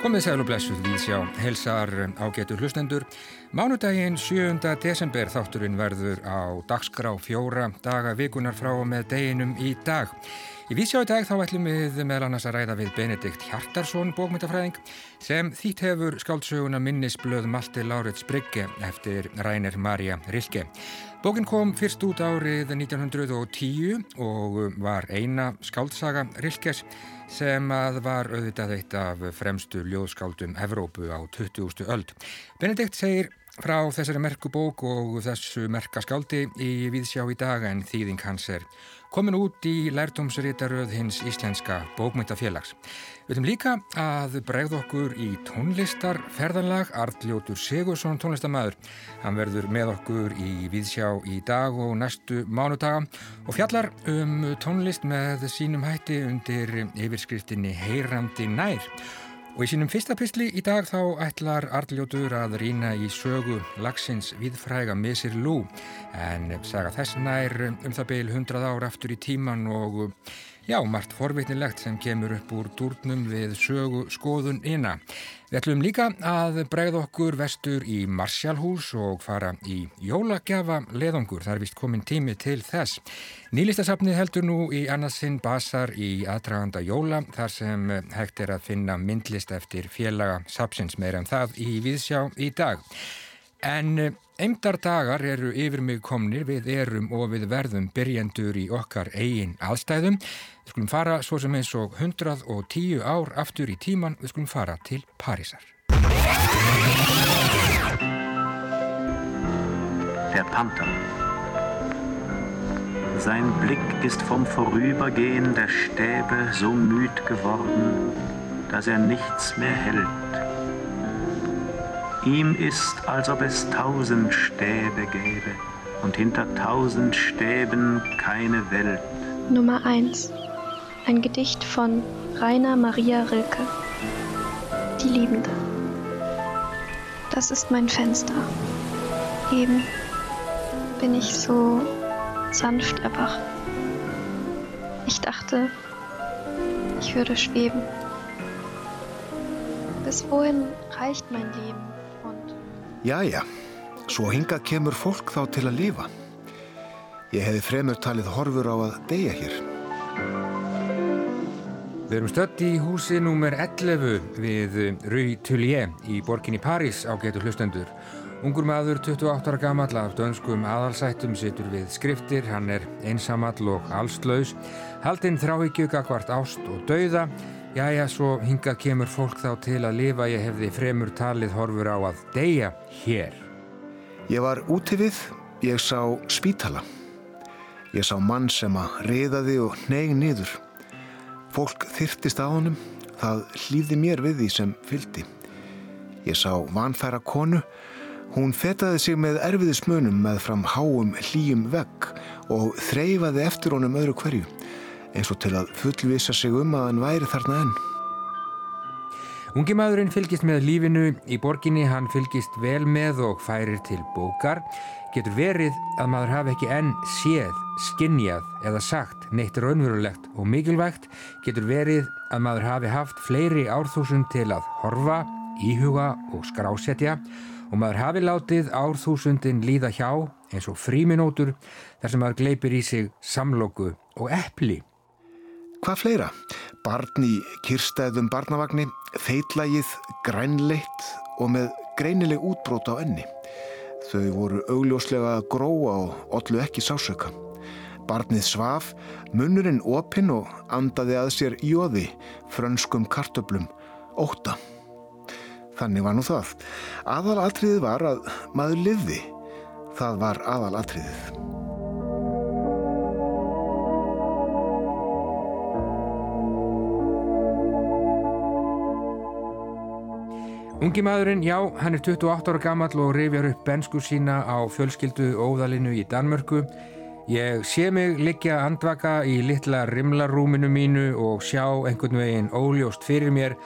Komið sæl og blessuð við sjá helsar ágetur hlustendur. Mánudaginn 7. desember þátturinn verður á dagskrá fjóra daga vikunar frá með deginum í dag. Í vísjá í dag þá ætlum við meðal annars að ræða við Benedikt Hjartarsson bókmyndafræðing sem þýtt hefur skáldsöguna minnisblöð Malte Laurits Brygge eftir Rænir Marja Rilke. Bókin kom fyrst út árið 1910 og var eina skáldsaga Rilkes sem að var auðvitað eitt af fremstu ljóðskáldum Evrópu á 20. öld. Benedikt segir frá þessari merku bók og þessu merka skáldi í viðsjá í dag en þýðing hans er komin út í lærdomsritaröð hins íslenska bókmyndafélags. Við viljum líka að bregð okkur í tónlistarferðanlag Artljótur Sigursson tónlistamæður. Hann verður með okkur í viðsjá í dag og næstu mánudaga og fjallar um tónlist með sínum hætti undir yfirskriftinni Heyrandi nær. Og í sínum fyrsta pysli í dag þá ætlar Arljótur að rýna í sögu lagsins viðfræga Missir Lú. En saga þess nær um það beil 100 ár aftur í tíman og Já, margt forvitnilegt sem kemur upp úr durnum við sögu skoðun inna. Við ætlum líka að bregða okkur vestur í Marsjálhús og fara í jólagjafa leðongur. Það er vist komin tími til þess. Nýlistasafnið heldur nú í annarsinn basar í aðdraganda jóla þar sem hægt er að finna myndlist eftir félaga sapsins meira en það í viðsjá í dag. En Eimdar dagar eru yfir mig komnir, við erum og við verðum byrjendur í okkar eigin aðstæðum. Við skulum fara svo sem eins og 110 ár aftur í tíman, við skulum fara til Parísar. Der Panther. Sein Blick ist vom Vorübergehen der Stäbe so müd geworden, dass er nichts mehr hält. Ihm ist, als ob es tausend Stäbe gäbe und hinter tausend Stäben keine Welt. Nummer 1. Ein Gedicht von Rainer Maria Rilke. Die Liebende. Das ist mein Fenster. Eben bin ich so sanft erwacht. Ich dachte, ich würde schweben. Bis wohin reicht mein Leben? Jæja, svo hingað kemur fólk þá til að lifa. Ég hefði fremur talið horfur á að deyja hér. Við erum stött í húsi nr. 11 við Rue Tullier í borginni París á getur hlustendur. Ungur maður, 28 ára gammal af dönskum aðalsættum situr við skriftir, hann er einsamall og allslaus, haldinn þráhyggjöka hvart ást og dauða Jæja, svo hingað kemur fólk þá til að lifa, ég hefði fremur talið horfur á að deyja hér. Ég var úti við, ég sá spítala. Ég sá mann sem að reyðaði og neyg niður. Fólk þyrtist á honum, það hlýði mér við því sem fyldi. Ég sá vanfæra konu, hún fetaði sig með erfiðismunum með fram háum hlýjum vegg og þreyfaði eftir honum öðru hverju eins og til að fullvisa sig um að hann væri þarna enn. Ungi maðurinn fylgist með lífinu í borginni, hann fylgist vel með og færir til bókar. Getur verið að maður hafi ekki enn séð, skinnjað eða sagt neitt raunverulegt og mikilvægt. Getur verið að maður hafi haft fleiri árþúsund til að horfa, íhuga og skrásetja og maður hafi látið árþúsundin líða hjá eins og fríminótur þar sem maður gleipir í sig samlóku og eppli. Hvað fleira? Barn í kirstæðum barnavagni, feitlægið, grænleitt og með greinileg útbrót á enni. Þau voru augljóslega að gróa og ollu ekki sásöka. Barnið svaf, munurinn opinn og andaði að sér jóði, frönskum kartöblum, óta. Þannig var nú það. Aðalatriðið var að maður livði. Það var aðalatriðið. Ungi maðurinn, já, hann er 28 ára gammal og reyfjar upp bensku sína á fjölskyldu óðalinu í Danmörku. Ég sé mig liggja andvaka í litla rimlarúminu mínu og sjá einhvern veginn óljóst fyrir mér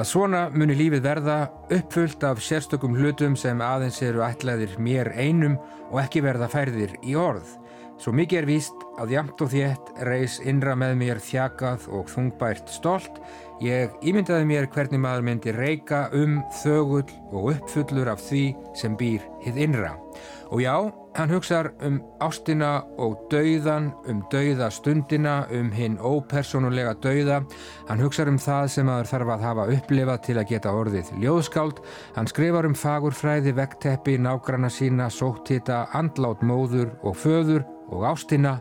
að svona muni lífið verða uppfullt af sérstökum hlutum sem aðeins eru ætlaðir mér einum og ekki verða færðir í orð. Svo mikið er víst að jamt og þétt reys innra með mér þjakað og þungbært stolt. Ég ímyndaði mér hvernig maður myndi reyka um þögull og uppfullur af því sem býr hið innra. Og já, hann hugsar um ástina og dauðan, um dauða stundina, um hinn ópersonulega dauða. Hann hugsar um það sem aður þarf að hafa upplifað til að geta orðið ljóðskáld. Hann skrifar um fagurfræði, vegteppi, nágranna sína, sóttita, andlát móður og föður og ástina.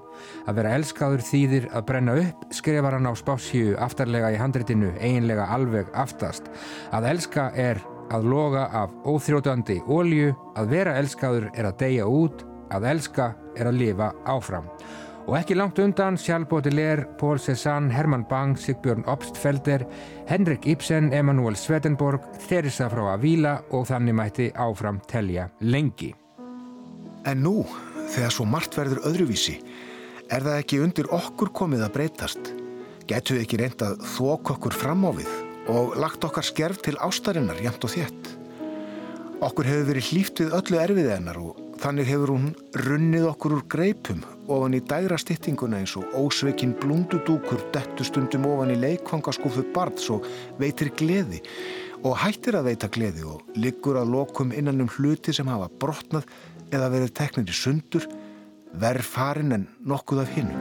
Að vera elskaður þýðir að brenna upp, skrifar hann á spásíu aftarlega í handritinu, eiginlega alveg aftast. Að elska er að loga af óþrótandi ólju, að vera elskaður er að deyja út, að elska er að lifa áfram. Og ekki langt undan Charles Baudelaire, Paul Cézanne, Hermann Bang, Sigbjörn Obstfelder, Henrik Ibsen, Emanuel Swedenborg, Theresa frá Avila og þannig mætti áfram telja lengi. En nú, þegar svo margt verður öðruvísi, er það ekki undir okkur komið að breytast? Getur við ekki reyndað þók okkur fram á við? og lagt okkar skerf til ástarinnar jæmt og þétt. Okkur hefur verið hlýft við öllu erfiðið hennar og þannig hefur hún runnið okkur úr greipum ofan í dæra styttinguna eins og ósveikin blúndudúkur dettustundum ofan í leikvangaskúfu barns og veitir gleði og hættir að veita gleði og liggur að lokum innan um hluti sem hafa brotnað eða verið teknir í sundur, verð farin en nokkuð af hinn.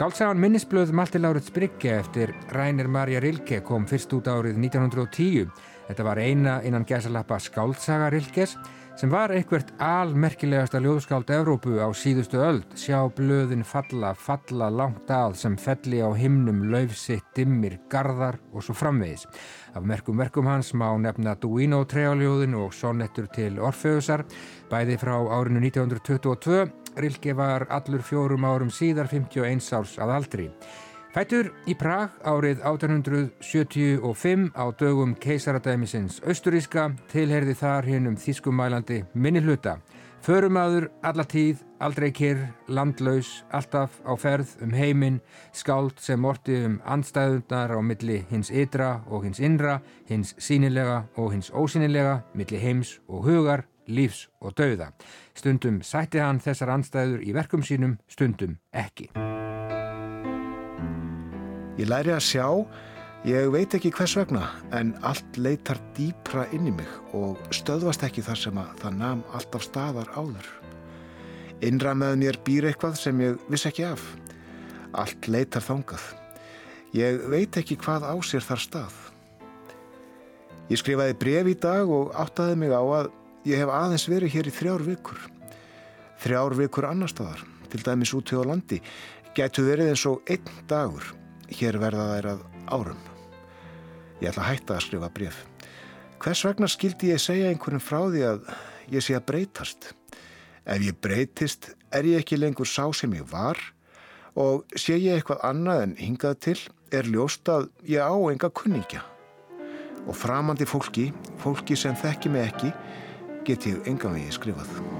Skáltsagan minnisblöð Malti Láruðs Brygge eftir Rænir Marja Rilke kom fyrst út árið 1910. Þetta var eina innan gæsalappa Skáltsaga Rilkes sem var einhvert almerkilegasta ljóðskáld Evrópu á síðustu öld. Sjá blöðin falla, falla langt að sem felli á himnum, laufsitt, dimmir, gardar og svo framvegis. Af merkum verkum hans má nefna Duino treáljóðin og sonettur til Orfeusar, bæði frá árinu 1922 Rilke var allur fjórum árum síðar 51 árs að aldri. Fætur í Prag árið 1875 á dögum keisaradæmisins austuríska tilherði þar hinn um þýskumælandi minni hluta. Förumadur, alla tíð, aldrei kyrr, landlaus, alltaf á ferð um heiminn, skáld sem orti um andstæðundar á milli hins ytra og hins innra, hins sínilega og hins ósínilega, milli heims og hugar, lífs og dauða. Stundum sætti hann þessar anstæður í verkum sínum, stundum ekki. Ég læri að sjá, ég veit ekki hvers vegna, en allt leitar dýpra inn í mig og stöðvast ekki þar sem að það nam alltaf staðar áður. Innra með mér býr eitthvað sem ég viss ekki af. Allt leitar þangað. Ég veit ekki hvað á sér þar stað. Ég skrifaði bref í dag og áttaði mig á að Ég hef aðeins verið hér í þrjár vikur. Þrjár vikur annar staðar, til dæmis út hjá landi, getur verið eins og einn dagur. Hér verða þær að árum. Ég ætla að hætta að skrifa bref. Hvers vegna skildi ég segja einhvern frá því að ég sé að breytast? Ef ég breytist er ég ekki lengur sá sem ég var og sé ég eitthvað annað en hingað til er ljóst að ég á enga kunningja. Og framandi fólki, fólki sem þekki mig ekki, get ég enga vegi skrifað.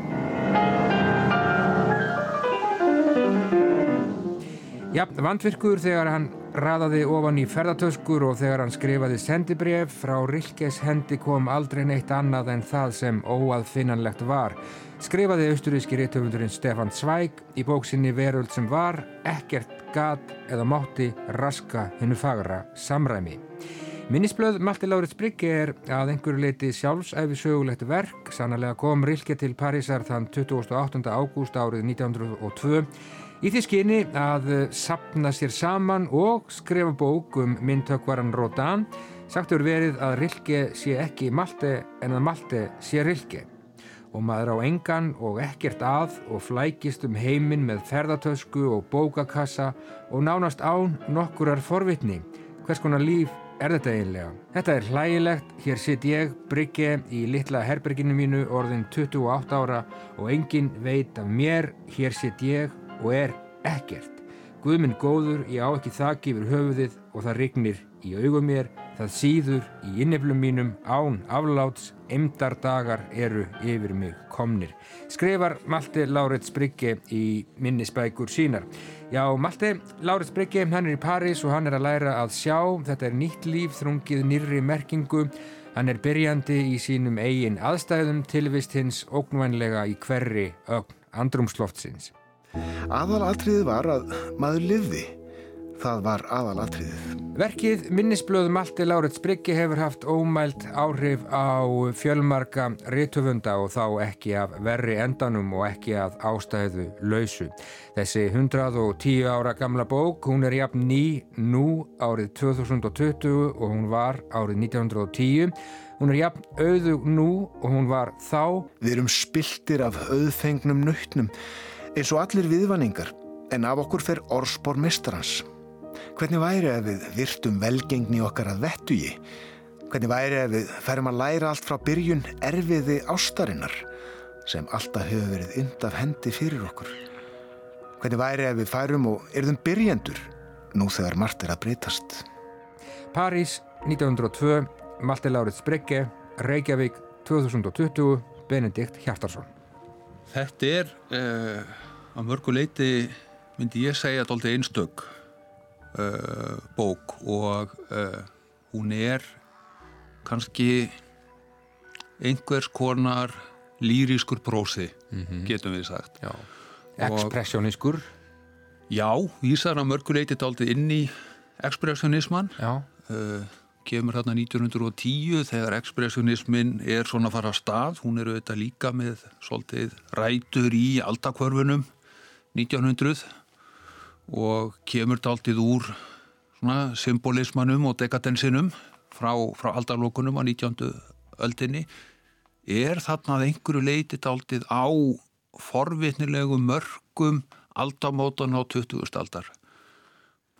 Já, vandvirkur þegar hann raðaði ofan í ferðartöskur og þegar hann skrifaði sendibref frá Rilkes hendi kom aldrei neitt annað en það sem óaðfinnanlegt var. Skrifaði austuríski réttöfundurinn Stefan Zweig í bóksinni Veröld sem var, ekkert gat eða mátti raska hennu fagra samræmi. Minnisblöð Malti Láriðs Brygge er að einhverju leiti sjálfsæfi sögulegt verk. Sannarlega kom Rilke til Parísar þann 28. ágúst árið 1902 í því skyni að sapna sér saman og skrifa bók um myndtökvaran Rodin. Sagtur verið að Rilke sé ekki Malte en að Malte sé Rilke. Og maður á engan og ekkert að og flækist um heiminn með ferðartösku og bókakassa og nánast án nokkurar forvitni. Hvers konar líf er þetta eiginlega? Þetta er hlægilegt, hér sitt ég, Brygge, í litla herberginu mínu orðin 28 ára og engin veit af mér, hér sitt ég og er ekkert. Guðminn góður, ég á ekki þakki yfir höfuðið og það rignir í augum mér, það síður í inneflum mínum án afláts, emdardagar eru yfir mig komnir. Skrifar Malte Láret Brygge í minnisbækur sínar. Já, Malte Láris Brygge, hann er í París og hann er að læra að sjá. Þetta er nýtt líf, þrungið nýrri merkingu. Hann er byrjandi í sínum eigin aðstæðum tilvist hins ógnvænlega í hverri ögn andrumsloftsins. Aðalatriðið var að maður livði. Það var aðalatriðið. Verkið Minnisblöð Malti Láret Spriggi hefur haft ómælt áhrif á fjölmarka rítvöfunda og þá ekki af verri endanum og ekki af ástæðu lausu. Þessi 110 ára gamla bók, hún er jafn ný nú árið 2020 og hún var árið 1910. Hún er jafn auðug nú og hún var þá. Við erum spiltir af auðfengnum nautnum eins og allir viðvanningar en af okkur fer orspor mistrans. Hvernig væri ef við virtum velgengni okkar að vettugi? Hvernig væri ef við færum að læra allt frá byrjun erfiði ástarinnar sem alltaf hefur verið ind af hendi fyrir okkur? Hvernig væri ef við færum og erðum byrjendur nú þegar margt er að breytast? París 1902, Malte Laurits Brygge, Reykjavík 2020, Benedikt Hjartarsson. Þetta er uh, að mörgu leiti myndi ég segja alltaf einstök uh, bók og uh, hún er kannski einhvers konar lýriskur prósi mm -hmm. getum við sagt. Ekspressjóniskur Já, vísar að mörgu leiti alltaf inn í ekspressjónisman Já kemur hérna 1910 þegar ekspressionismin er svona að fara að stað, hún er auðvitað líka með svolítið rætur í aldakvörfunum 1900 og kemur alltið úr svona symbolismanum og dekadensinum frá, frá aldarlokunum á 19. öldinni er þarna að einhverju leitið alltið á forvitnilegu mörgum aldamótan á 20. aldar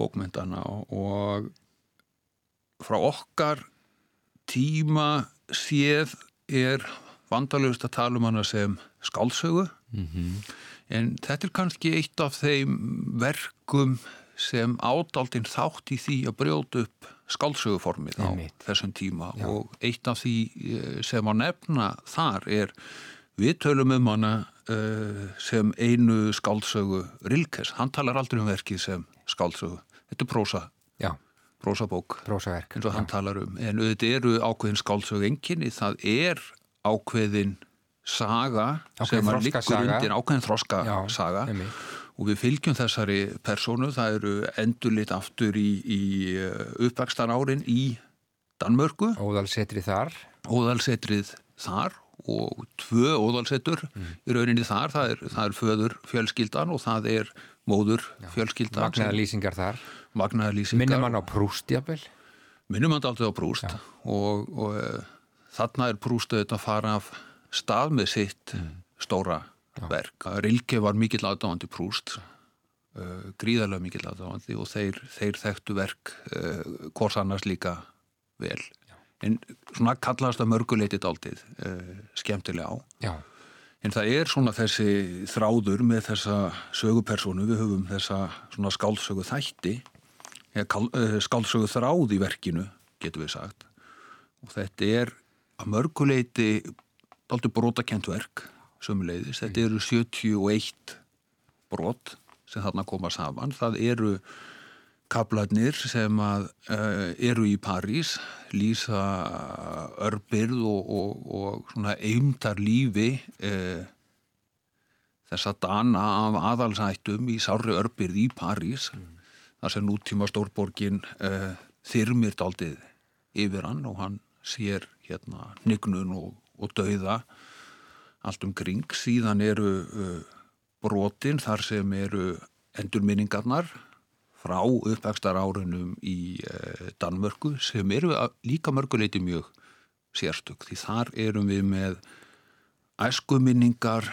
bókmyndana og frá okkar tíma séð er vandalögust að tala um hana sem skálsögu mm -hmm. en þetta er kannski eitt af þeim verkum sem ádaldinn þátt í því að brjóta upp skálsöguformið á þessum tíma. Já. og eitt af því eh, sem á nefna þar er við tölum um hana uh, sem einu skálsögu Rilkes, hann talar aldrei um verkið sem skálsögu, þetta er prósa Já Prósaverk, eins og hann talar um. En auðvitað eru ákveðin skálsög enginni það er ákveðin saga ákveðin sem að liggur undir ákveðin þroska Já, saga einmitt. og við fylgjum þessari personu það eru endurlit aftur í, í uppvækstan árin í Danmörku. Óðalsetri þar. Óðalsetrið þar og tvö óðalsetur Mm. í rauninni þar. Það er, það er föður fjölskyldan og það er móður fjölskyldan Magnaða lýsingar þar magnaða lýsingar Minnum hann á Prústjabel minnum hann aldrei á Prúst og, og uh, þarna er Prúst auðvitað að fara af stað með sitt stóra verk. Rilke var mikill aðdáðandi Prúst uh, gríðarlega mikill aðdáðandi og þeir, þeir þekktu verk uh, hvors annars líka vel. En svona kallast að mörguleitið aldrei skemmtilega á. Já, En það er svona þessi þráður með þessa sögupersonu, við höfum þessa svona skálsögu þætti, eh, skálsögu þráð í verkinu, getur við sagt. Og þetta er að mörguleiti aldrei brotakent verk, sömuleiðis. Þetta eru 71 brot sem þarna koma saman. Það eru kaplarnir sem að, uh, eru í París, lýsa örbyrð og, og, og svona eimtar lífi uh, þessa dana af aðalsættum í sárri örbyrð í París þar sem nútíma stórborgin uh, þyrmir daldið yfir hann og hann sér hérna hnygnun og, og dauða allt um kring. Síðan eru uh, brotin þar sem eru endurminningarnar frá uppvækstar árunum í uh, Danmörku sem eru líka mörguleiti mjög sérstök því þar erum við með æskuminningar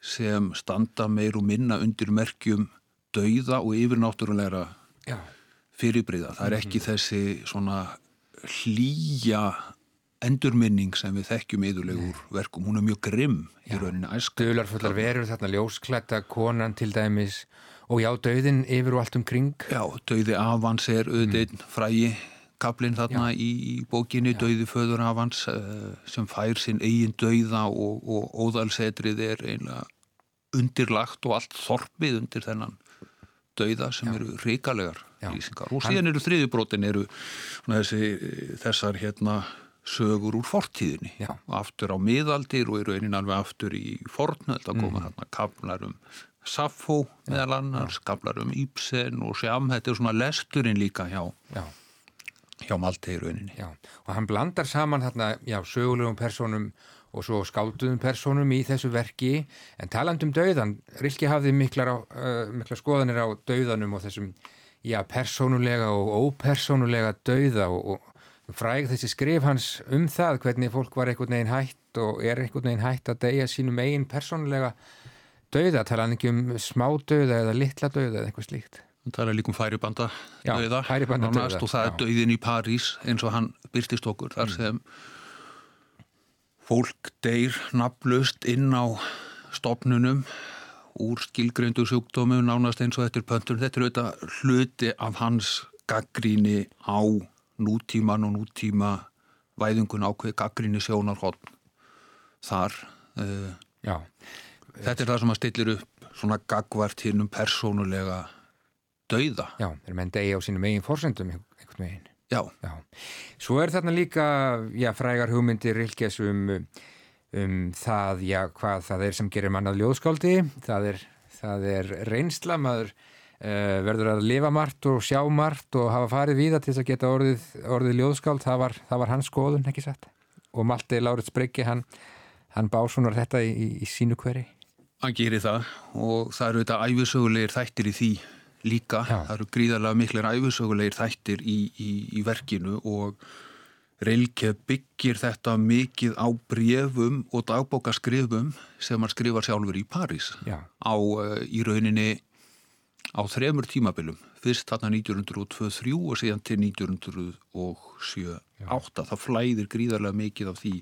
sem standa meir og minna undir merkjum dauða og yfirnáttúrulegra já, fyrirbriða. Það er ekki þessi svona hlýja endurminning sem við þekkjum yðurlegur verkum. Hún er mjög grimm í rauninni æska. dularfullar verur þarna ljósklætta konan til dæmis. Og já, döðin yfir og allt um kring. Já, dauði Avans er auðvitað mm. frægi kaplinn þarna í, í bókinni dauði föður Avans uh, sem fær sinn eigin dauða og, og óðalsetrið er einlega undirlagt og allt þorpið undir þennan dauða sem eru ríkalegar Já. lýsingar. Og síðan eru þriðjubrótin eru svona þessi, þessar hérna sögur úr fortíðinni. Já. aftur á miðaldir og í raunin alveg aftur í fornöld. Að koma þarna kaplar um Saffo meðal annars, kaplar um Ibsen og Sjam, þetta er svona lesturinn líka hjá, Já, hjá Malte í rauninni. já. Og hann blandar saman þarna, já, sögulegum personum og svo skálduðum personum í þessu verki. En talandum dauðan, Rilki hafði miklar, á, uh, miklar skoðanir á dauðanum og þessum, já, persónulega og ópersónulega dauða og, og fræg þessi skrif hans um það hvernig fólk var einhvern veginn hætt og er einhvern veginn hætt að deyja sínum eigin persónulega dauða, tala hann ekki um smá dauða eða litla dauða eða eitthvað slíkt. Það tala líka um færibanda dauða, færibanda dauða, og það já. er dauðin í París eins og hann byrtist okkur Mm. þar sem fólk deyr nafnlaust inn á stopnunum úr skilgreindu sjúkdómum nánast eins og þetta er pöntur. Þetta er auðvitað hluti af hans gaggríni á nútíman og nútíma væðingun ákveð gaggríni sjónarhótt þar. Uh, Já, þetta er það sem að stillir upp svona gagvart hinn um persónulega dauða. já, þeir menn deyja á sínum eigin forsendum einhvern veginn. Já. Já. Svo er þarna líka já, frægar hugmyndir Rilkes um, um það, já, hvað það er sem gerir mannað ljóðskáldi. Það er, það er reynsla, maður uh, verður að lifa margt og sjá margt og hafa farið víða til þess að geta orðið, orðið ljóðskáld. Það var, það var hans skoðun, ekki satt. Og Malti Lárit Spriggi, hann, hann básunar þetta í, í, í sínu hveri. Hann gerir það og það eru þetta æfisögulegir þættir í því líka. Já. Það eru gríðarlega miklir æfisögulegir þættir í, í, í verkinu og Rilke byggir þetta mikið á brefum og dagbókaskrifum sem hann skrifar sjálfur í París Já. á uh, í rauninni á þremur tímabilum. Fyrst þarna 1923 og síðan til 1907-8. Það flæðir gríðarlega mikið af því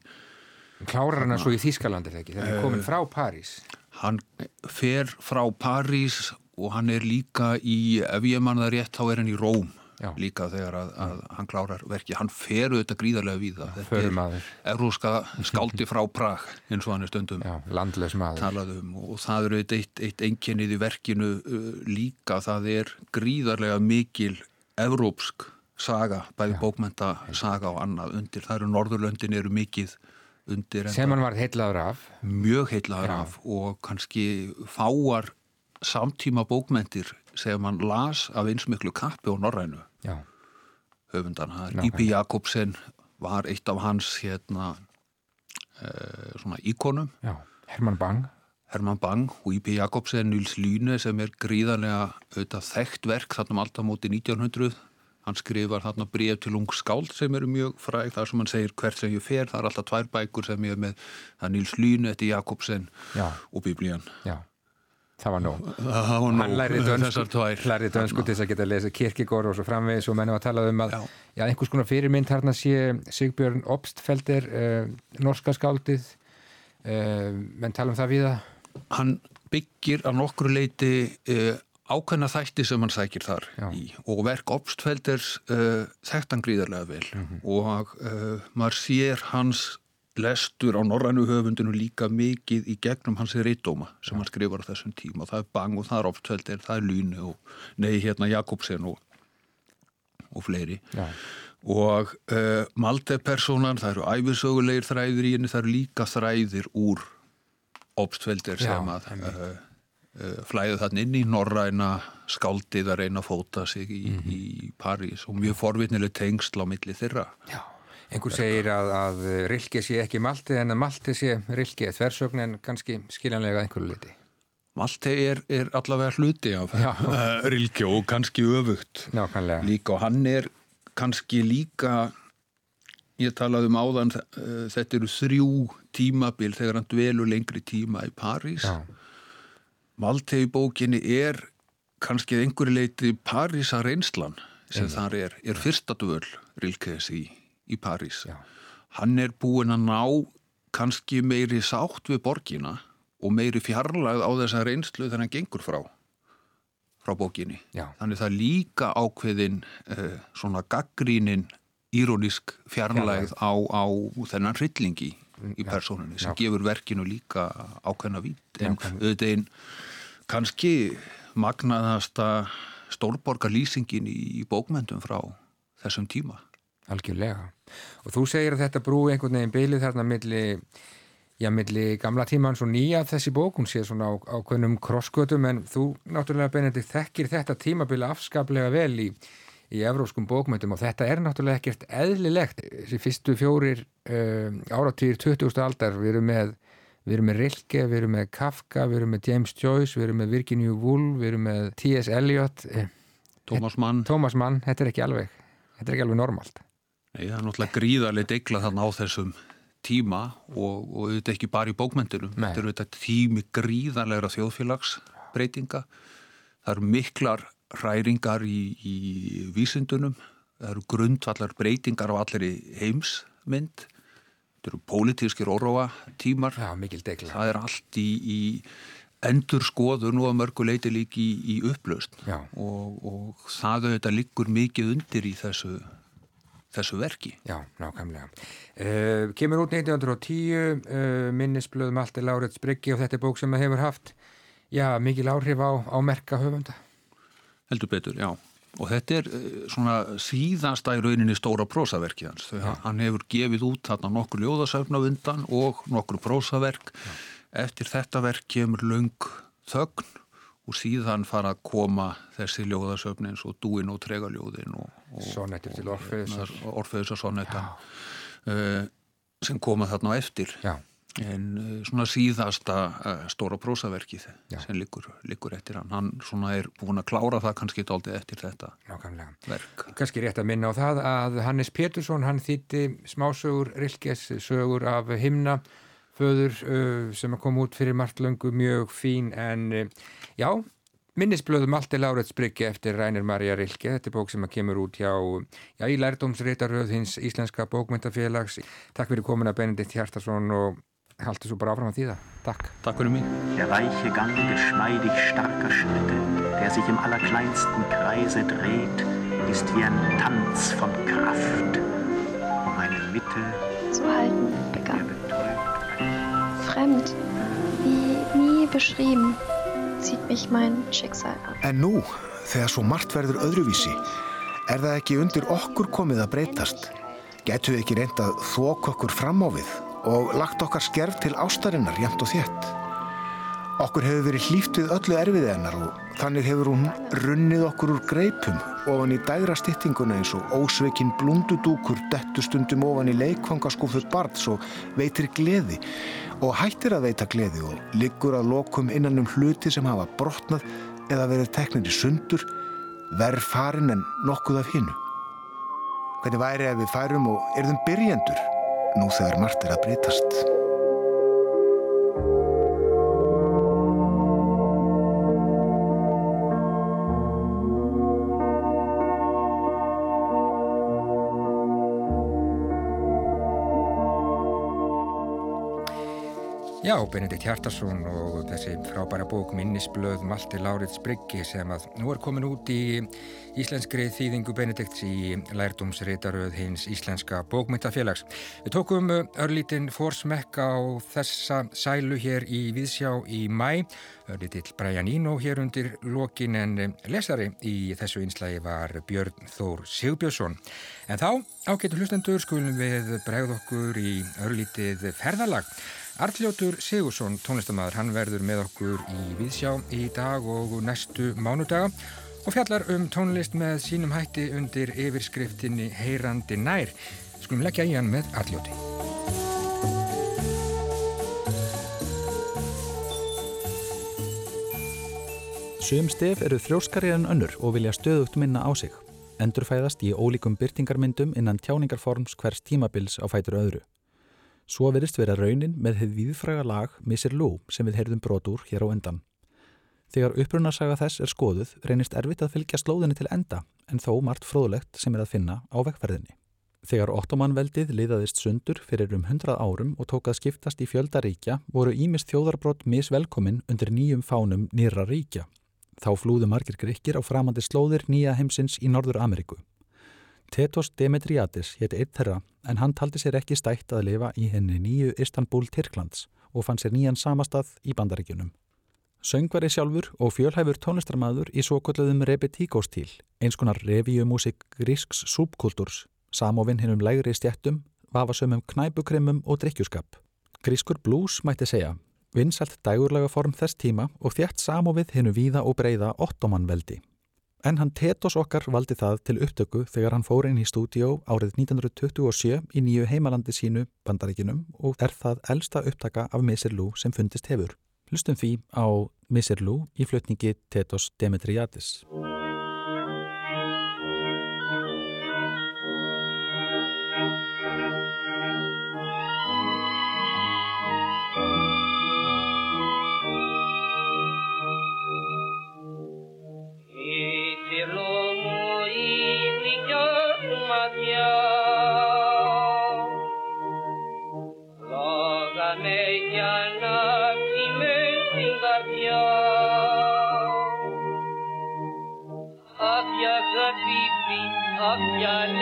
Klárar hann svo í Þýskalandi, þegar hann er komin frá París. Hann fer frá París og hann er líka í, ef ég mann það rétt, þá er hann í Róm Já. líka þegar að, að hann klárar verki. Hann fer auðvitað gríðarlega við það. Þetta er evróska skáldi frá Prag eins og hann er stundum Já, landlaus maður. talað um og það eru eitt, eitt einkennið í verkinu uh, líka. Það er gríðarlega mikil evrópsk saga, bæði bókmenta saga og annað undir. Það eru Norðurlöndin eru mikið undir. Sem hann var heitlaður af. mjög heitlaður Já. af og kannski fáar samtíma bókmentir sem hann las af eins miklu kappi og norrænu Já, höfundana. Nákvæmlega. Ípi Jakobsen var eitt af hans hérna uh, svona íkonum já. Herman Bang. Herman Bang og Ípi Jakobsen Nils Lyne sem er gríðarlega auðvitað þekkt verk þarna um alltaf móti 1900 hann skrifar þarna bref til ung skáld sem eru mjög fræg þar sem hann segir hvert sem ég fer það er alltaf tvær bækur sem ég er með það er Nils Lyne, þetta er Jakobsen Já. og Biblían Já, það var nóg. Það var Hann lærði dönsku, til þess að geta að lesa kirkigór og svo framvegis og menn var að tala um að Já. já. einhvers konar fyrirmynd þarna sé Sigbjörn Obstfelder, uh, norska skáldið, uh, menn tala um það við það. Hann byggir að nokkru leiti uh, ákveðna þætti sem hann sækir þar í og verk Obstfelders hann gríðarlega vel Mhm. og uh, maður sér hans lestur á norrænu höfundinu líka mikið í gegnum hans reytóma sem hann skrifar á þessum tíma og það er Bang og það er Obstfelder, það er Lyne og nei hérna Jakobsen og, og fleiri Já, og uh, Malte-personan, það eru æfisögulegir þræðir í henni, það eru líka þræðir úr obstveldir Já, sem að uh, uh, flæðu þann inn í norræna skáldið að reyna að fóta sig í, Mhm. í París og mjög forvitnileg tengsl á milli þeirra. já. Einhver segir að, að Rilke sé ekki Malti en að Malti sé Rilke, þversögn en kannski skiljanlega einhverju liti. Malte er, er allavega hluti af uh, Rilke og kannski öfugt. Nákvæmlega. líka og hann er kannski líka ég talaði um áðan uh, þetta eru þrjú tímabil þegar hann dvelur lengri tíma í París. Malte í bókinni er kannski einhverju leiti Parísa reynslan sem þar er, er fyrsta dvöl Rilkes í, í París Já. hann er búin að ná kannski meiri sátt við borgina og meiri fjarlægð á þessa reynslu þegar hann gengur frá frá bókinni já, Þannig það líka ákveðin uh, svona gaggrínin írónisk fjarlægð á, á þennan hryllingi í persónunni sem já. gefur verkinu líka ákveðna vít en auðvitað einn kannski magnaðasta stórborgar lýsingin í bókmyndum frá þessum tíma. algjörlega. Og þú segir að þetta brú einhvern veginn bylið þarna milli, já, milli gamla tímans og nýja þessi bók, hún sé svona á, á hvernum krosskötum en þú náttúrulega Benedikt þekkir þetta tímabili afskaplega vel í, í evróskum bókmyndum og þetta er náttúrulega ekkert eðlilegt þessi fyrstu fjórir uh, áratýr 20. aldar við erum með Við erum með Rilke, við erum með Kafka, við erum með James Joyce, við erum með Virginia Woolf, við erum með T.S. Eliot. Eh, Thomas Mann. Thomas Mann, þetta er ekki alveg, þetta er ekki alveg normalt. Nei, það er náttúrulega gríðarlega degla þarna á þessum tíma og, og er ekki bara í bókmyndunum. Nei. Þetta eru þetta tími gríðarlega þjóðfélagsbreytinga. Það eru miklar hræringar í, í vísindunum. Það eru grundvallar breytingar á allir heimsmynd þetta eru pólitískir óróa tímar Já, það er allt í, í endur skoður nú að mörgu leiti líki í, í upplaust og, og það auðvitað liggur mikið undir í þessu þessu verki. Já, nákvæmlega. Uh, kemur út 1910 uh, minnisblöðum allt er Láriðs Bryggi og þetta er bók sem það hefur haft já, mikil áhrif á, á merka höfunda. Heldur betur, já og þetta er eh, svona síðansta í rauninni stóra prósaverki hans ja. hann hefur gefið út þarna nokkur ljóðasöfn á undan og nokkur prósaverk ja. eftir þetta verk kemur laung þögn og síðan fara að koma þessi ljóðasöfn eins og dúin og tregaljóðin og, og Sonnettir til Orfeðsar Orfeðsar sonnettan uh, sem koma þarna á eftir. Já. En eh, svona síðasta uh, stóra prósaverkið Já. sem liggur, liggur eftir hann hann svona er búin að klára það kannski dálítið eftir þetta Nákvæmlega. verk. Kannski rétt að minna á það að Hannes Pétursson hann þýtti smásögur Rilkes sögur af himna föður uh, sem kom út fyrir margt löngu mjög fín en já, minnisblöðum allt er Láret Spryggi eftir Rænir Marja Rilke þetta er bók sem að kemur út hjá já, í lærdómsreitaröð hins Íslenska bókmyndafélags Takk fyrir komuna Benedikt Hjartarsson og haltu svo bara áfram að þýða. Takk. Takk fyrir mig. Der weiche Gang geschmeidig starker Schritte, der sich im allerkleinsten Kreise dreht, ist wie ein Tanz von Kraft, um eine Mitte zu halten begann. Fremd, wie nie beschrieben, zieht mich mein Schicksal an. En nú, þegar svo margt verður öðruvísi, er það ekki undir okkur komið að breytast? Getur við ekki reynd að þók okkur fram á við og lagt okkar skerf til ástarinnar jæmt og þétt. Okkur hefur verið hlýft við öllu erfiði hennar og þannig hefur hún runnið okkur úr greipum ofan í dægra styttinguna eins og ósveikin blundudúkur dettustundum ofan í leikfangaskúfu barns og veitir gleði og hættir að veita gleði og liggur að lokum innan um hluti sem hafa brotnað eða verið teknir í sundur, verð farin en nokkuð af hinnu. Hvernig væri ef við færum og erðum byrjendur nú þegar margt er að breytast. Já, Benedikt Hjartarsson og þessi frábæra bók Minnisblöð Malti Láriðs Bryggi sem að nú er komin út í íslenskri þýðingu Benedikts í lærdumsreitaröð hins Íslenska bókmyndafélags. Við tókum örlítinn fórsmekk á þessa sælu hér í Víðsjá í mæ, örlítill Brian Eno hér undir lokin en lesari í þessu einslægi var Björn Þór Sigbjörnsson. En þá, ágættu hlustendur, skulum við bregð okkur í örlítið ferðalag Arljótur Sigursson, tónlistamæður, hann verður með okkur í Víðsjá í dag og næstu mánudaga og fjallar um tónlist með sínum hætti undir yfirskriftinni Heyrandi nær. Skulum leggja í hann með Arljóti. Sum stef eru þrjóskari en önnur og vilja stöðugt minna á sig. Endurfæðast í ólíkum byrtingarmyndum innan tjáningarforms hvers tímabils á fætur öðru. Svo verist vera raunin með hefð viðfræga lag Missir Lou sem við heyrðum brotur hér á endan. Þegar upprunarsaga þess er skoðuð reynist erfitt að fylgja slóðinni til enda en þó margt fróðlegt sem er að finna á vekkferðinni. Þegar ottomanveldið liðaðist sundur fyrir um hundrað árum og tók að skiptast í fjöldaríkja voru ímist þjóðarbrott misvelkomin undir nýjum fánum nýra ríkja. Þá flúðu margir gríkir á framandi slóðir nýja heimsins í Norður Ameríku. Tetos Demetriadis hétt eitt þeirra en hann taldi sér ekki stætt að lifa í henni nýju Istanbul Tyrklands og fann sér nýjan samastað í bandaríkjunum. Söngvari sjálfur og fjölhæfur tónlistarmadur í svo kolluðum repetíkóstíl, eins konar revíumúsik grísks súbkultúrs, samofinn hinnum lægri stjættum, vafasömmum knæbukrimum og drikkjuskap. Grískur blues mætti segja, vinsalt dægurlega form þess tíma og þjætt samofið hinnu víða og breyða ottomanveldi. En hann Tetos okkar valdi það til upptöku þegar hann fór inn í stúdíó árið 1927 í nýju heimalandi sínu bandaríkinum og er það elsta upptaka af Mr. Lou sem fundist hefur. Hlustum því á Mr. Lou í flutningi Tetos Demetriadis. done.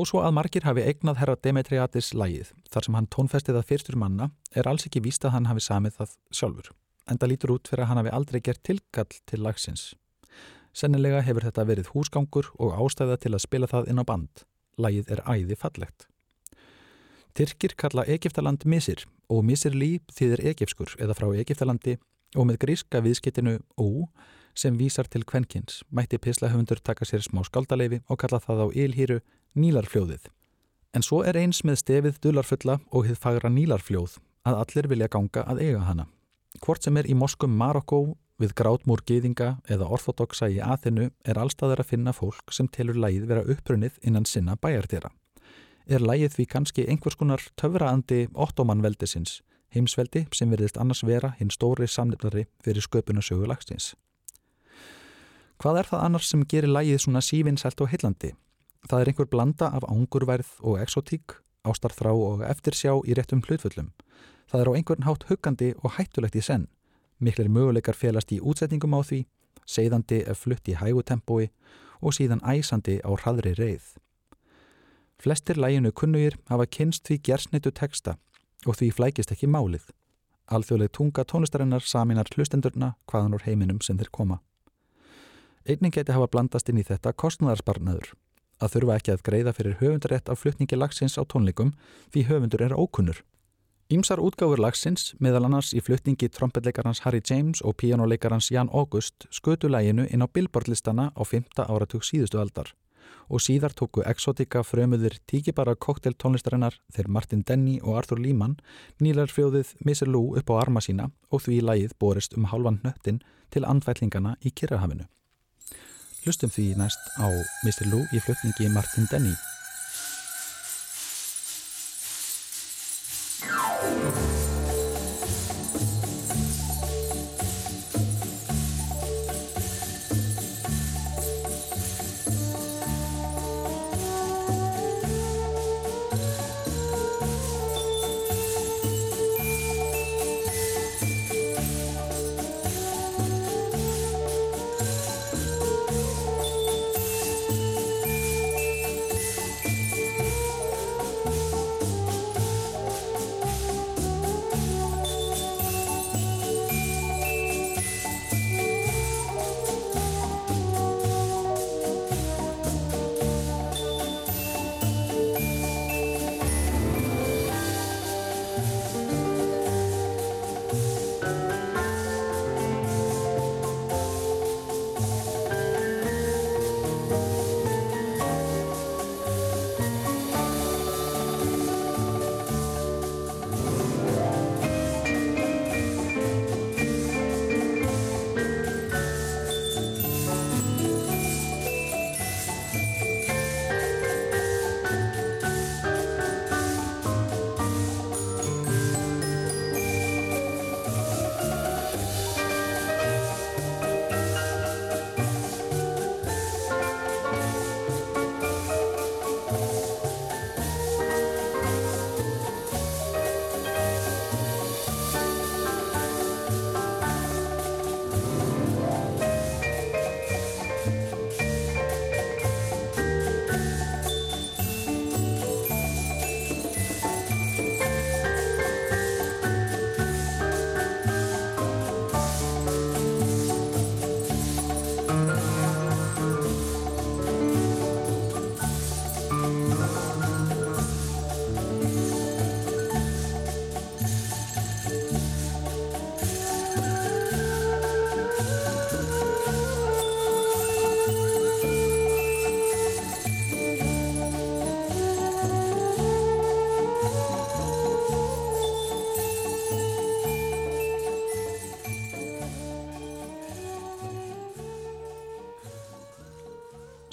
Þó svo að margir hafi eignað herra Demetriadis lægið, þar sem hann tónfestið að fyrstur manna, er alls ekki víst að hann hafi samið það sjálfur. Enda lítur út fyrir að hann hafi aldrei gert tilkall til lagsins. Sennilega hefur þetta verið húsgangur og ástæða til að spila það inn á band. Lægið er æði fallegt. Tyrkir kalla Egiptaland Misir og Misir líf þýðir Egipskur eða frá Egiptalandi og með gríska viðskiptinu Ó sem vísar til kvenkins mætti pislahöfundur taka sér smá skaldaleifi og kalla það á ylhýru Nílarfljóðið. En svo er eins með stefið dularfulla og hið fagra nílarfljóð að allir vilja ganga að eiga hana. Hvort sem er í moskum Marokko við grátmúr gýðinga eða orthodoxa í aðinu er allstaðar að finna fólk sem telur lægið vera upprunnið innan sinna bæjartýra. Er lægið því kannski einhvers konar töfraandi ottomanveldisins, heimsveldi sem verðist annars vera hinn stóri samlefnari fyrir sköpunasögu lagstins. Hvað er það annars sem gerir lægið svona sívinsælt og heillandi? Það er einhver blanda af ángurverð og exotík, ástarþrá og eftirsjá í réttum hlutfullum. Það er á einhvern hátt huggandi og hættulegt í senn. Miklir möguleikar félast í útsetningum á því, segðandi ef flutt í hægutempói og síðan æsandi á hraðri reið. Flestir læginu kunnugir hafa kynst því gersnitu teksta og því flækist ekki málið. Alþjóðleg tunga tónlistarinnar saminar hlustendurna hvaðan úr heiminum sem þeir koma. Einning geti hafa blandast inn í þetta kostnæðarsparnaður að þurfa ekki að greiða fyrir höfundarétt af flutningi lagsins á tónleikum því höfundur er ókunnur. Ímsar útgáfur lagsins, meðal annars í flutningi trompetleikarans Harry James og píjánuleikarans Jan August skutu læginu inn á billboardlistana á 5. áratug síðustu aldar og síðar tóku exotika frömuðir tíkibara kokteltónlistarinnar þegar Martin Denny og Arthur Lehmann nýlar frjóðið Mr. Lou upp á arma sína og því lægið borist um halvan nöttin til andfællingana í Kirrahafinu. Hlustum því næst á Mr. Lou í flutningi Martin Denny.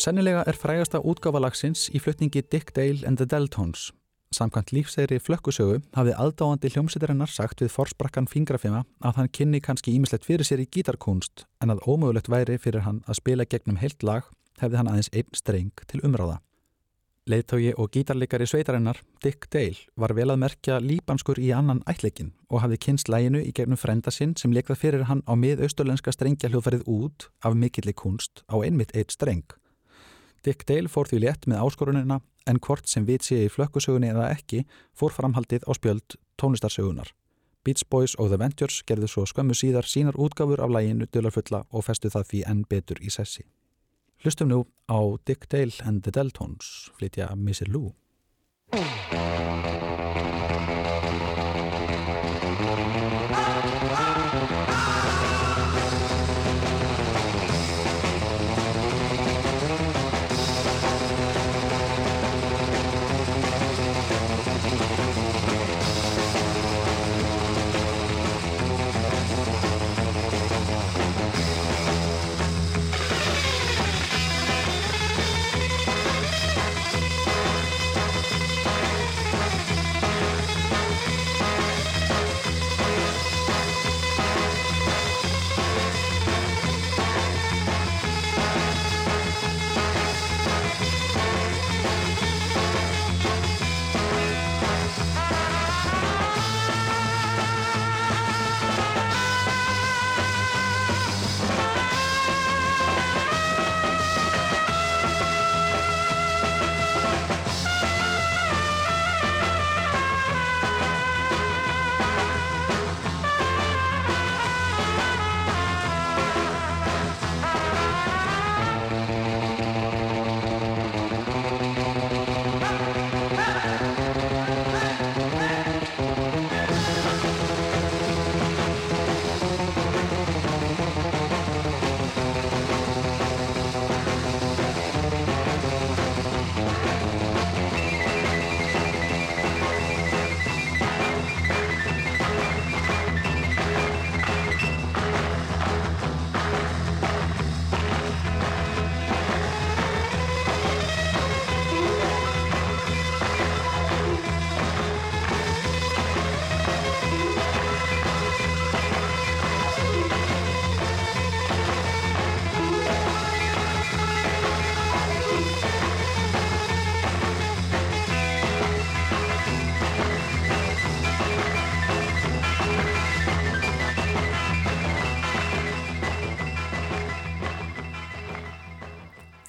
Sennilega er frægasta útgáfalagsins í flutningi Dick Dale and the Deltones. Samkvæmt lífsegri flökkusögu hafði aðdáandi hljómsættarinnar sagt við forsprakkan fingrafima að hann kynni kannski ímislegt fyrir sér í gítarkunst en að ómögulegt væri fyrir hann að spila gegnum heilt lag hefði hann aðeins einn streng til umráða. Leithtógi og gítarleikari sveitarinnar, Dick Dale, var vel að merkja líbanskur í annan ætleikin og hafði kynst læginu í gegnum frenda sinn sem leikvað fyrir hann á mið-austurlenska strengja hljóðferðið út af mikillig kunst á einmitt eitt streng. Dick Dale fór því létt með áskorunina en hvort sem við séu í flökkusögunni eða ekki fór framhaldið á spjöld tónlistarsögunar. Beach Boys og The Ventures gerðu svo skömmu síðar sínar útgáfur af læginu Dölarfulla og festu það því enn betur í sessi. Hlustum nú á Dick Dale and the Deltones flytja Missy Lou.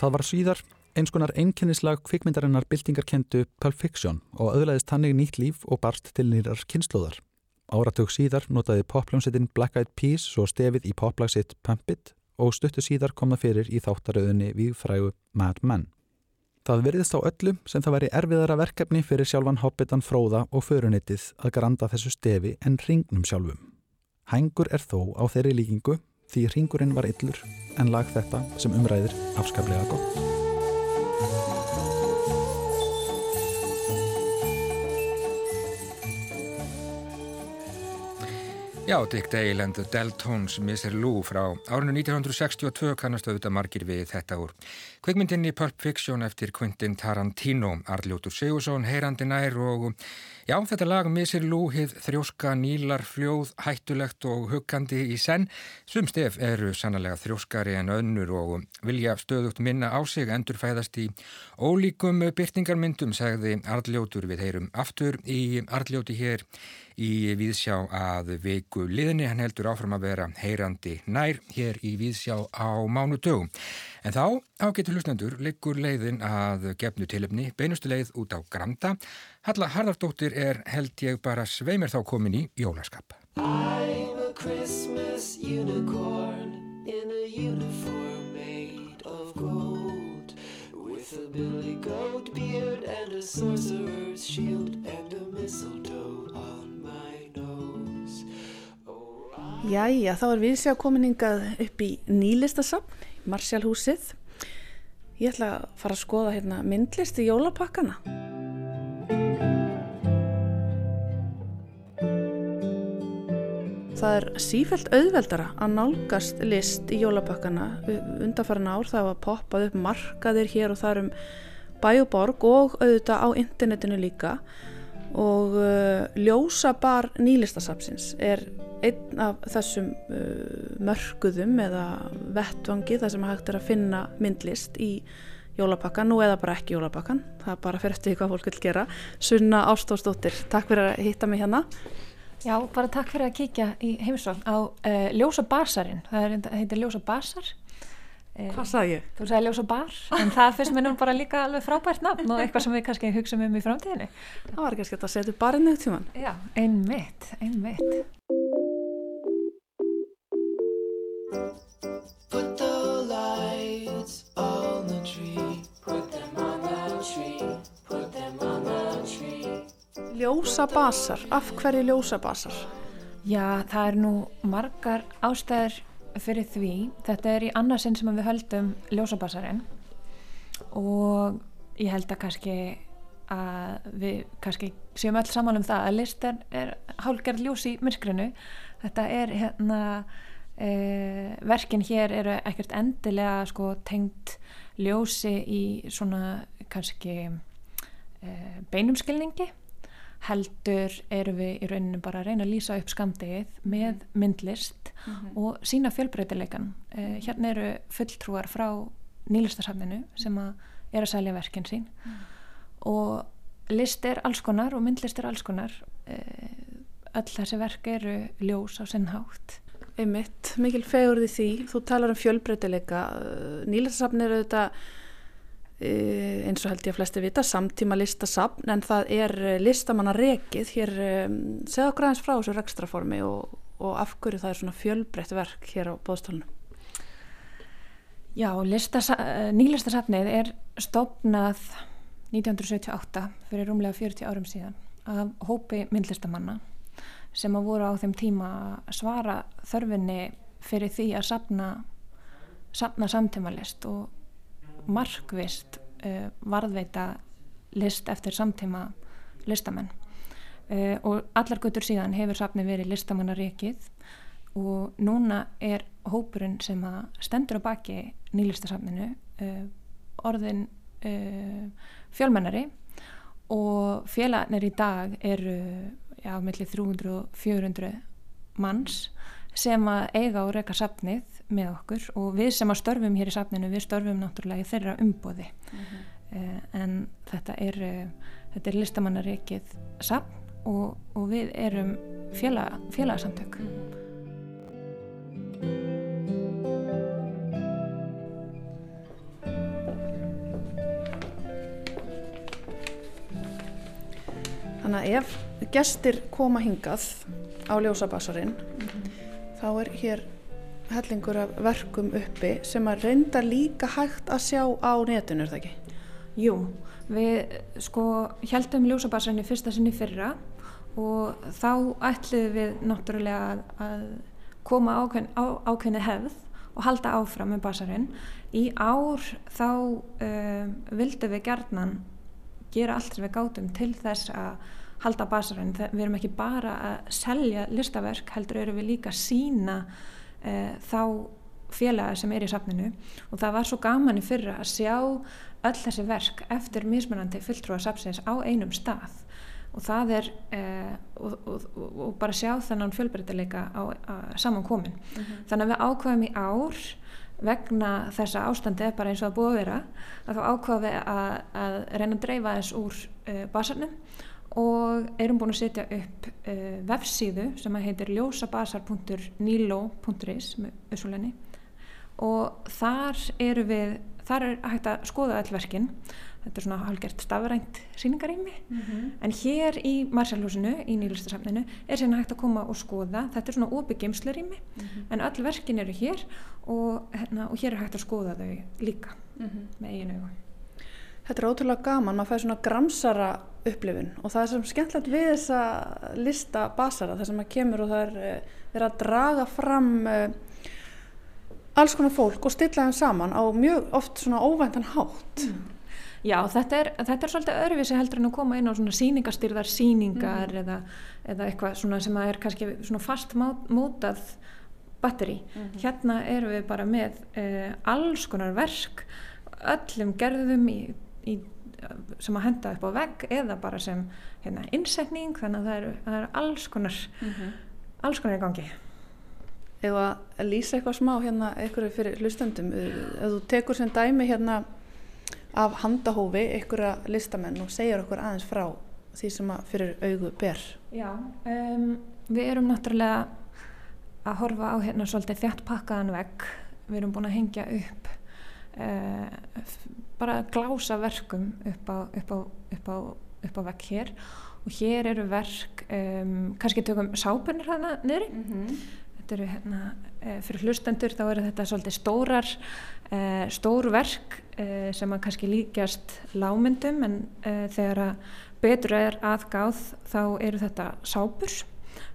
Það var síðar eins konar einkennislag kvikmyndarinnar byltingarkendu Pulp Fiction og öðlaðist hannig nýtt líf og barst til nýrar kynnslóðar. Áratug síðar notaði popljónsettin Black Eyed Peas svo stefið í poplagsitt Pump It og stuttu síðar kom það fyrir í þáttaröðunni við frægu Mad Men. Það veriðist á öllu sem það væri erfiðara verkefni fyrir sjálfan hoppitan fróða og förunitið að granda þessu stefi en ringnum sjálfum. Hængur er þó á þeirri líkingu því ringurinn var yllur en lag þetta sem umræðir afskaplega gott. Já, Dick Dale and the Deltones Mr. Lou frá árinu 1962 kannast auðvitað margir við þetta úr. Kveikmyndinni Pulp Fiction eftir Quentin Tarantino, Arljótur Sigursson, heyrandi nær og Já, þetta lag misir lúhið þrjóska nýlar fljóð hættulegt og huggandi í senn. Sumstef eru sannlega þrjóskari en önnur og vilja stöðugt minna á sig endurfæðast í ólíkum byrtingarmyndum, segði Arljótur við heyrum aftur í Arljóti hér í Víðsjá að veiku liðni. Hann heldur áfram að vera heyrandi nær hér í Víðsjá á mánu dögum. En þá ágetur hlusnendur liggur leiðin að gefnu tilöfni beinustu leið út á Granda. Halla Harðardóttir er held ég bara sveimir þá komin í jólaskap. I'm a Christmas unicorn in a uniform made of gold With a billy goat beard and a sorcerer's shield and a mistletoe on my nose oh, I... Jæja, þá er við sér kominingað upp í nýlistasafn Marsjálhúsið. Ég ætla að fara að skoða hérna myndlist í jólapakkana. Það er sífælt auðveldara að nálgast list í jólapakkana. Undarfæran ár það var poppað upp markaðir hér og þar um bæuborg og auðvitað á internetinu líka og uh, ljósabar nýlistasapsins er einn af þessum uh, mörguðum eða vettvangi þar sem hægt er að finna myndlist í jólapakkan nú eða bara ekki jólapakkan það er bara fyrir eftir hvað fólk vil gera Sunna Ástóðsdóttir, takk fyrir að hitta mig hérna Já, bara takk fyrir að kíkja í heimsvagn á uh, Ljósa Basarinn það heitir Ljósa Basar Eh, Hvað sagði ég? Þú sagði ljós og bar, en það finnst mér nú bara líka alveg frábært nafn og eitthvað sem við kannski hugsaum um í framtíðinni. Það var kannski að setja barinn tíman. Já, einmitt, einmitt. Ljósabasar, af hverju ljósabasar? Já, það er nú margar ástæður fyrir því. Þetta er í annarsinn sem við höldum ljósabassarinn og ég held að kannski að við kannski séum öll saman um það að listan er hálgerð ljós í myrkrinu. Þetta er hérna e, verkin hér eru ekkert endilega sko tengt ljósi í svona kannski e, beinumskilningi heldur eru við í rauninu bara að reyna að lýsa upp skamdegið með mhm. myndlist mm -hmm. og sína fjölbreytileikan eh, hérna eru fulltrúar frá nýlistasafninu sem að er að sælja verkinn sín mm. og list er alls konar og myndlist er alls konar eh, öll þessi verk eru ljós á sinnhátt Einmitt, mikil fegurði því. Þú talar um fjölbreytileika. Nýlistasafn eru þetta Eh, eins og held ég að flesti vita samtíma listasafn en það er eh, listamanna rekið hér um, segð okkur aðeins frá þessu rekstraformi og, og af hverju það er svona fjölbreytt verk hér á bóðstólunum Já, nýlistasafnið er stopnað 1978 fyrir rúmlega 40 árum síðan af hópi myndlistamanna sem að voru á þeim tíma að svara þörfinni fyrir því að safna, safna samtíma list og markvist uh, varðveita list eftir samtíma listamenn. Uh, og allar guttur síðan hefur safni verið listamannaríkið og núna er hópurinn sem að stendur á baki nýlistasafninu uh, orðin fjölmennari og félagarnir í dag eru já, mellir 300 og 400 manns sem að eiga og reyka safnið með okkur og við sem að störfum hér í safninu við störfum náttúrulega í þeirra umbóði mm -hmm. uh, en þetta er uh, þetta er listamannareikið safn og, og við erum félag, félagsamtök mm -hmm. Hérna ef gestir koma hingað á ljósabasarinn þá er hér hellingur af verkum uppi sem að reynda líka hægt að sjá á netinu, er það ekki? Jú, við sko heldum ljósabasarinn í fyrsta sinni fyrra og þá ætluðum við náttúrulega að, að koma ákveðin, á, ákveðinu hefð og halda áfram með basarinn. Í ár þá um, vildum við gerðnan gera allt sem við gátum til þess að halda basarinn. Við erum ekki bara að selja listaverk, heldur erum við líka að sína uh, þá félaga sem er í safninu og það var svo gaman í fyrra að sjá öll þessi verk eftir mismunandi fulltrúa safnsins á einum stað og það er uh, og, og, og, bara sjá þennan fjölbreytileika samankomin mm -hmm. þannig að við ákvæðum í ár vegna þessa ástandi er bara eins og að búa vera að þá ákvæðum við að, að reyna að dreifa þess úr uh, basarnum og erum búin að setja upp uh, vefsíðu sem heitir ljósabasar.nilo.is og þar eru við þar er hægt að skoða all verkinn þetta er svona hálgert stafrænt síningarými mm -hmm. en hér í Marsalhúsinu í nýlustasafninu er sérna hægt að koma og skoða þetta er svona óbyggjumslarými mm -hmm. en öll verkin eru hér og, hérna, og hér er hægt að skoða þau líka mm -hmm. með eiginu Þetta er ótrúlega gaman, maður fæði svona gramsara upplifun og það er sem skemmtilegt við þessa lista basara þar sem maður kemur og það er eh, verið að draga fram uh, alls konar fólk og stilla þeim saman á mjög oft svona óvæntan hátt mm. Já, þetta er, þetta er svolítið öðruvísi heldur en að koma inn á svona síningastyrðar síningar mm. eða, eða eitthvað svona sem er kannski svona fast mótað batteri. Mm. Hérna erum við bara með uh, alls konar verk öllum gerðum í, í, sem að henda upp á vegg eða bara sem hérna, innsetning þannig að það eru, það eru alls konar -hmm. alls konar í gangi. Eða lýsa eitthvað smá hérna eitthvað fyrir hlustendum ef þú tekur sem dæmi hérna af handahófi einhverja listamenn og segjar okkur aðeins frá því sem að fyrir auðu ber. Já, um, við erum náttúrulega að horfa á hérna svolítið þjátt pakkaðan vegg. Við erum búin að hengja upp uh, bara glása verkum upp á, upp á, upp á, upp á vegg hér. Og hér eru verk um, kannski tökum sápunir hana niður mm -hmm. þetta eru hérna uh, fyrir hlustendur þá eru þetta svolítið stórar uh, stór verk uh, sem að kannski líkjast lámyndum en þegar að betur er aðgáð þá eru þetta sápur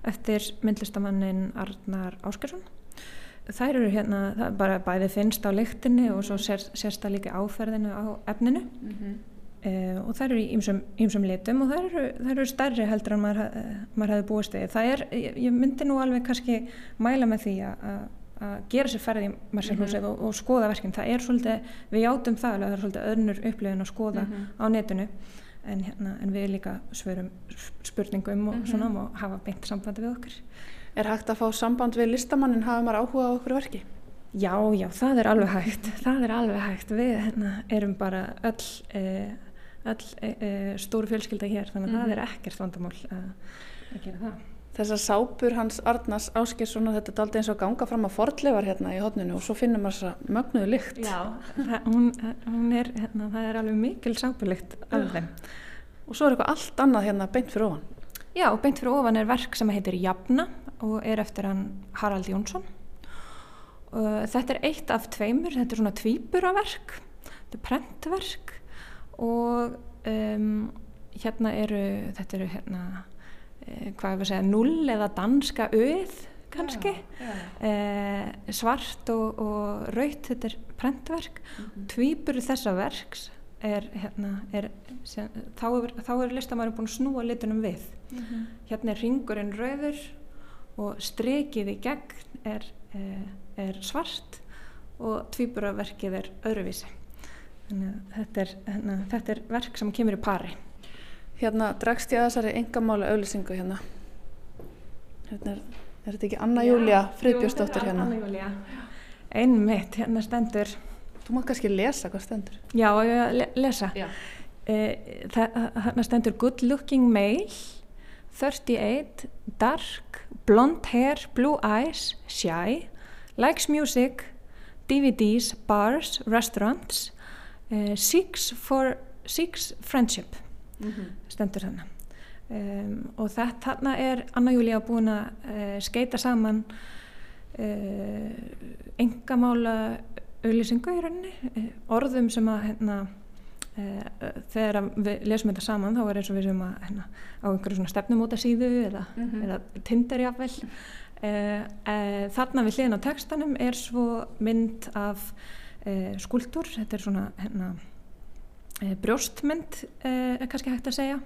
eftir myndlistamannin Arnar Áskersson þær eru hérna, það bara bæði finnst á lyktinni og svo sér, sérst það líka áferðinu á efninu mm -hmm. uh, og þær eru í ýmsum litum og þær eru, þær eru stærri heldur en maður, maður hefði búist við það er, ég, ég myndi nú alveg kannski mæla með því að að gera sér ferði í Marselhúsið mm -hmm. og, og skoða verkinn, það er svolítið, við játum það alveg, það er svolítið öðnur upplifin að skoða mm -hmm. á netinu en, hérna, en við líka svörum spurningum og, mm -hmm. svona, og hafa beint sambandi við okkur Er hægt að fá samband við listamannin, hafa maður áhuga á okkur verki? Já, já, það er alveg hægt það er alveg hægt, við hérna, erum bara öll, eh, öll eh, eh stóru fjölskylda hér þannig að það mhm. er ekkert vandamál að, að gera það Þessar sápur hans Arnars Áskilsson og þetta er aldrei eins og ganga fram að fordlevar hérna í hodninu og svo finnum maður þessa mögnuðu lykt. Já, það, hún, hún er, hérna, það er alveg mikil sápulykt af þeim. Og svo er eitthvað allt annað hérna beint fyrir ofan. Já, beint fyrir ofan er verk sem heitir Jafna og er eftir hann Harald Jónsson. Og þetta er eitt af tveimur, þetta er svona tvíburaverk, þetta er prentverk og um, hérna eru, þetta eru hérna Eh, hvað að segja, null eða danska auð kannski já, já. Eh, svart og, og raut þetta er prentverk mm -hmm. tvýpur þessa verks er, hérna, er sem, þá er, er listamæri búin að snúa litunum við mm -hmm. hérna er ringurinn rauður og strikið í gegn er, eh, er svart og tvýpuraverkið er öðruvísi. Þannig að þetta er, hérna, þetta er verk sem kemur í pari. Hérna dregst ég að þessari engamála auðlisingu hérna. Hérna er, er þetta ekki Anna Júlia Friðbjörnsdóttir hérna? Anna Júlia, einmitt hérna stendur. Þú má kannski lesa hvað stendur. Já, ég le lesa? Eh, hérna stendur good looking male 38 dark blonde hair blue eyes shy likes music DVDs, bars, restaurants uh, seeks for seeks friendship mm -hmm. stendur þannig um, og þetta þarna er Anna Júlía búin að uh, skeita saman uh, engamála auðlýsingu í rauninni orðum sem að hérna, þegar við lesum þetta saman þá er eins og við sem að hérna, á einhverju svona stefnumóta síðu eða, mm -hmm. eða Tinder jáfnvel þarna við hliðin á textanum er svo mynd af skúldur, þetta er svona hérna e, brjóstmynd eh, er kannski hægt að segja.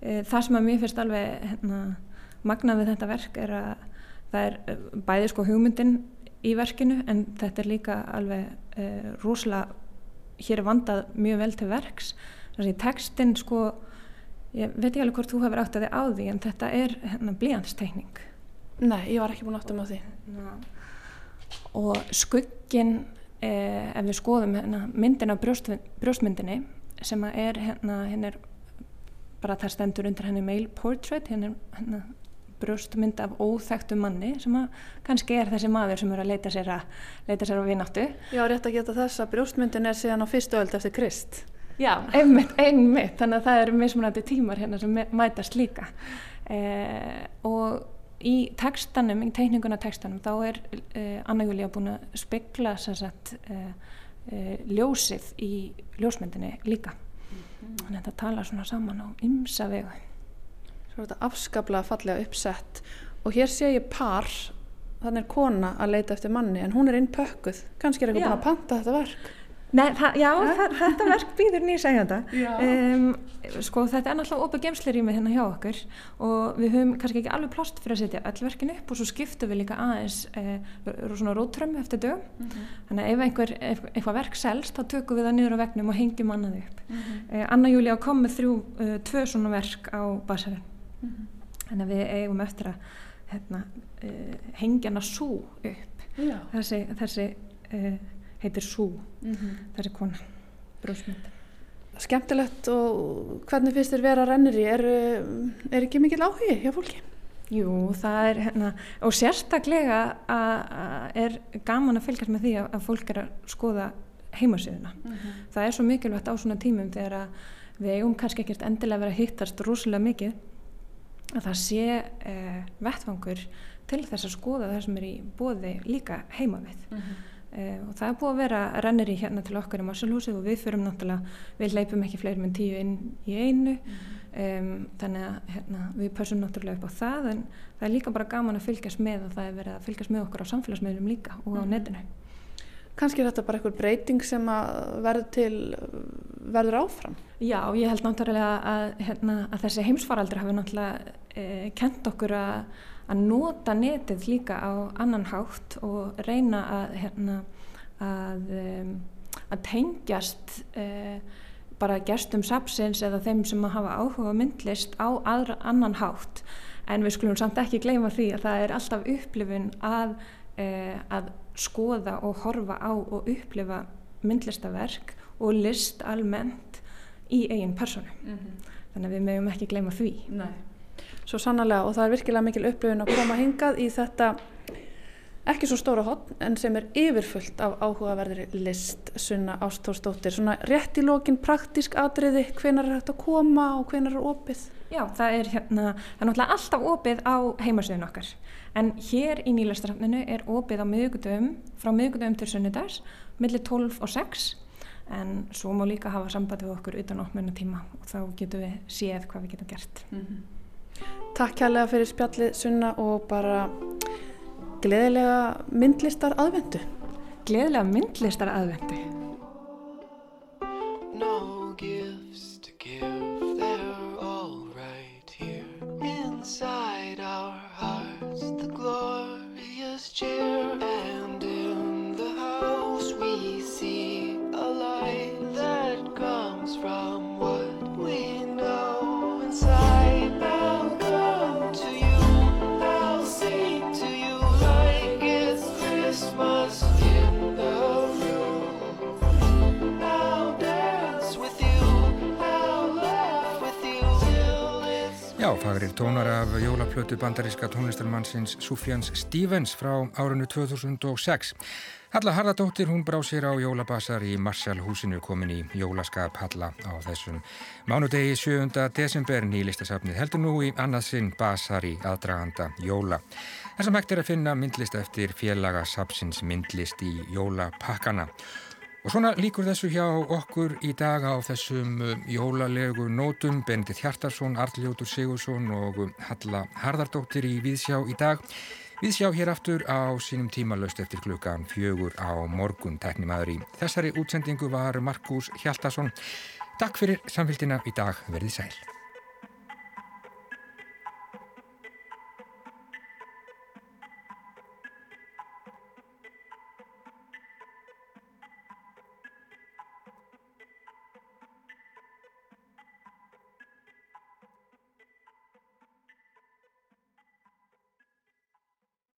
E, það sem að mér finnst alveg hérna, magnað við þetta verk er að það er bæði sko hugmyndin í verkinu en þetta er líka alveg e, rosalega hér er vandað mjög vel til verks. Þannig að textin sko ég veit ekki alveg hvort þú hefur átt að þið á því en þetta er hérna, blíjansteikning Nei, ég var ekki búin átt um á því. Ná. og skuggin eh, ef við skoðum hérna, myndin af brjóst, brjóstmyndinni sem er hérna, hérna er bara það stendur undir henni mail portrait hérna, hérna brjóstmynd af óþægtu manni sem að kannski er þessi maður sem er að leita sér að leita sér að vináttu. Já, rétt að geta þess að brjóstmyndin er síðan á fyrstu öld eftir Krist. Já, einmitt, einmitt. Þannig að það eru mismunandi tímar hérna sem mætast líka. Eh, og í tekstanum, í teikninguna tekstanum þá er uh, Anna Júlia búin að spekla sagt, uh, uh, ljósið í ljósmyndinni líka. Mm -hmm. þannig að þetta tala svona saman á ymsa vegu Svo er þetta afskaplega fallega uppsett og hér sé ég par þannig er kona að leita eftir manni en hún er inn pökkuð, kannski er eitthvað búin að panta þetta verk Nei, það, já, það, þetta verk býður nýja segjanda. Um, sko þetta er náttúrulega opið gemsleirými hérna hjá okkur og við höfum kannski ekki alveg plást fyrir að setja öll verkin upp og svo skiptum við líka aðeins eh, svona rótrömmu eftir dög. Mm -hmm. Þannig að ef einhver, eitthvað verk selst þá tökum við það niður á vegnum og hengjum annaði upp. Mm -hmm. eh, Anna Júlia kom með þrjú, uh, tvö svona verk á basarinn. Mm -hmm. Þannig að við eigum eftir að hérna, uh, hengja hana svo upp. Já. Þessi, þessi uh, heitir Sú mm -hmm. þessi kona, brúsmynd Skemmtilegt og hvernig finnst þér vera rennir í er, er ekki mikil áhugi hjá fólki? Jú, það er hérna og sérstaklega að er gaman að fylgjast með því að, að fólk er að skoða heimasíðuna mm -hmm. það er svo mikilvægt á svona tímum þegar að við eigum kannski ekkert endilega verið að hittast rosalega mikið að það sé eh, vettfangur til þess að skoða það sem er í bóði líka heima við mm -hmm. Uh, og það er búið að vera rennir í hérna til okkar í Marsalhúsið og við fyrum náttúrulega, við leipum ekki fleiri með tíu inn í einu um, þannig að hérna, við pössum náttúrulega upp á það en það er líka bara gaman að fylgjast með og það er verið að fylgjast með okkur á samfélagsmiðlum líka og á mhm. netinu. Kanski er þetta bara einhver breyting sem verður til, verður áfram? Já, ég held náttúrulega að, hérna, að þessi heimsfaraldur hafi náttúrulega eh, kent okkur að að nota netið líka á annan hátt og reyna að, hérna, að, um, að tengjast uh, bara gerstum sapsins eða þeim sem að hafa áhuga myndlist á aðra, annan hátt. En við skulum samt ekki gleyma því að það er alltaf upplifun að, uh, að skoða og horfa á og upplifa myndlistaverk og list almennt í eigin personu mm -hmm. þannig að við mögum ekki gleyma því. Nei svo sannarlega og það er virkilega mikil upplifun að koma hingað í þetta ekki svo stóra hotn en sem er yfirfullt af áhugaverðri list Sunna Ástórsdóttir svona rétt í lókin praktísk atriði hvenar er þetta að koma og hvenar er opið? Já, það er hérna það er náttúrulega alltaf opið á heimasöðun okkar en hér í nýlastarafninu er opið á miðugudöfum frá miðugudöfum til sunnudags millir 12 og 6 en svo má líka hafa sambandi við okkur utan opnuna tíma og þá getum við séð hvað við getum gert mm -hmm. Takk kærlega fyrir spjallið sunna og bara gleðilega myndlistar aðvendu. Gleðilega myndlistar aðvendu. No gifts to give, tónar af jólaplötu bandaríska tónlistarmannsins Sufjans Stevens frá árunnu 2006. Halla Harðardóttir hún brá sér á jólabasar í Marshallhúsinu komin í jólaskap Halla á þessum mánudegi 7. desember nýlistasafnið heldur nú í annarsinn basar í aðdraganda jóla. Þessam hægt er að finna myndlist eftir félaga sapsins myndlist í jólapakkana. Og svona líkur þessu hjá okkur í dag á þessum uh, jólalegu nótum, Benedikt Hjartarsson, Arljótur Sigursson og um, Halla Harðardóttir í Víðsjá í dag. Víðsjá hér aftur á sínum tímalöst eftir klukkan fjögur á morgun teknimaður í. Þessari útsendingu var Markus Hjaltarsson. Takk fyrir samfélgina í dag, verði sæl.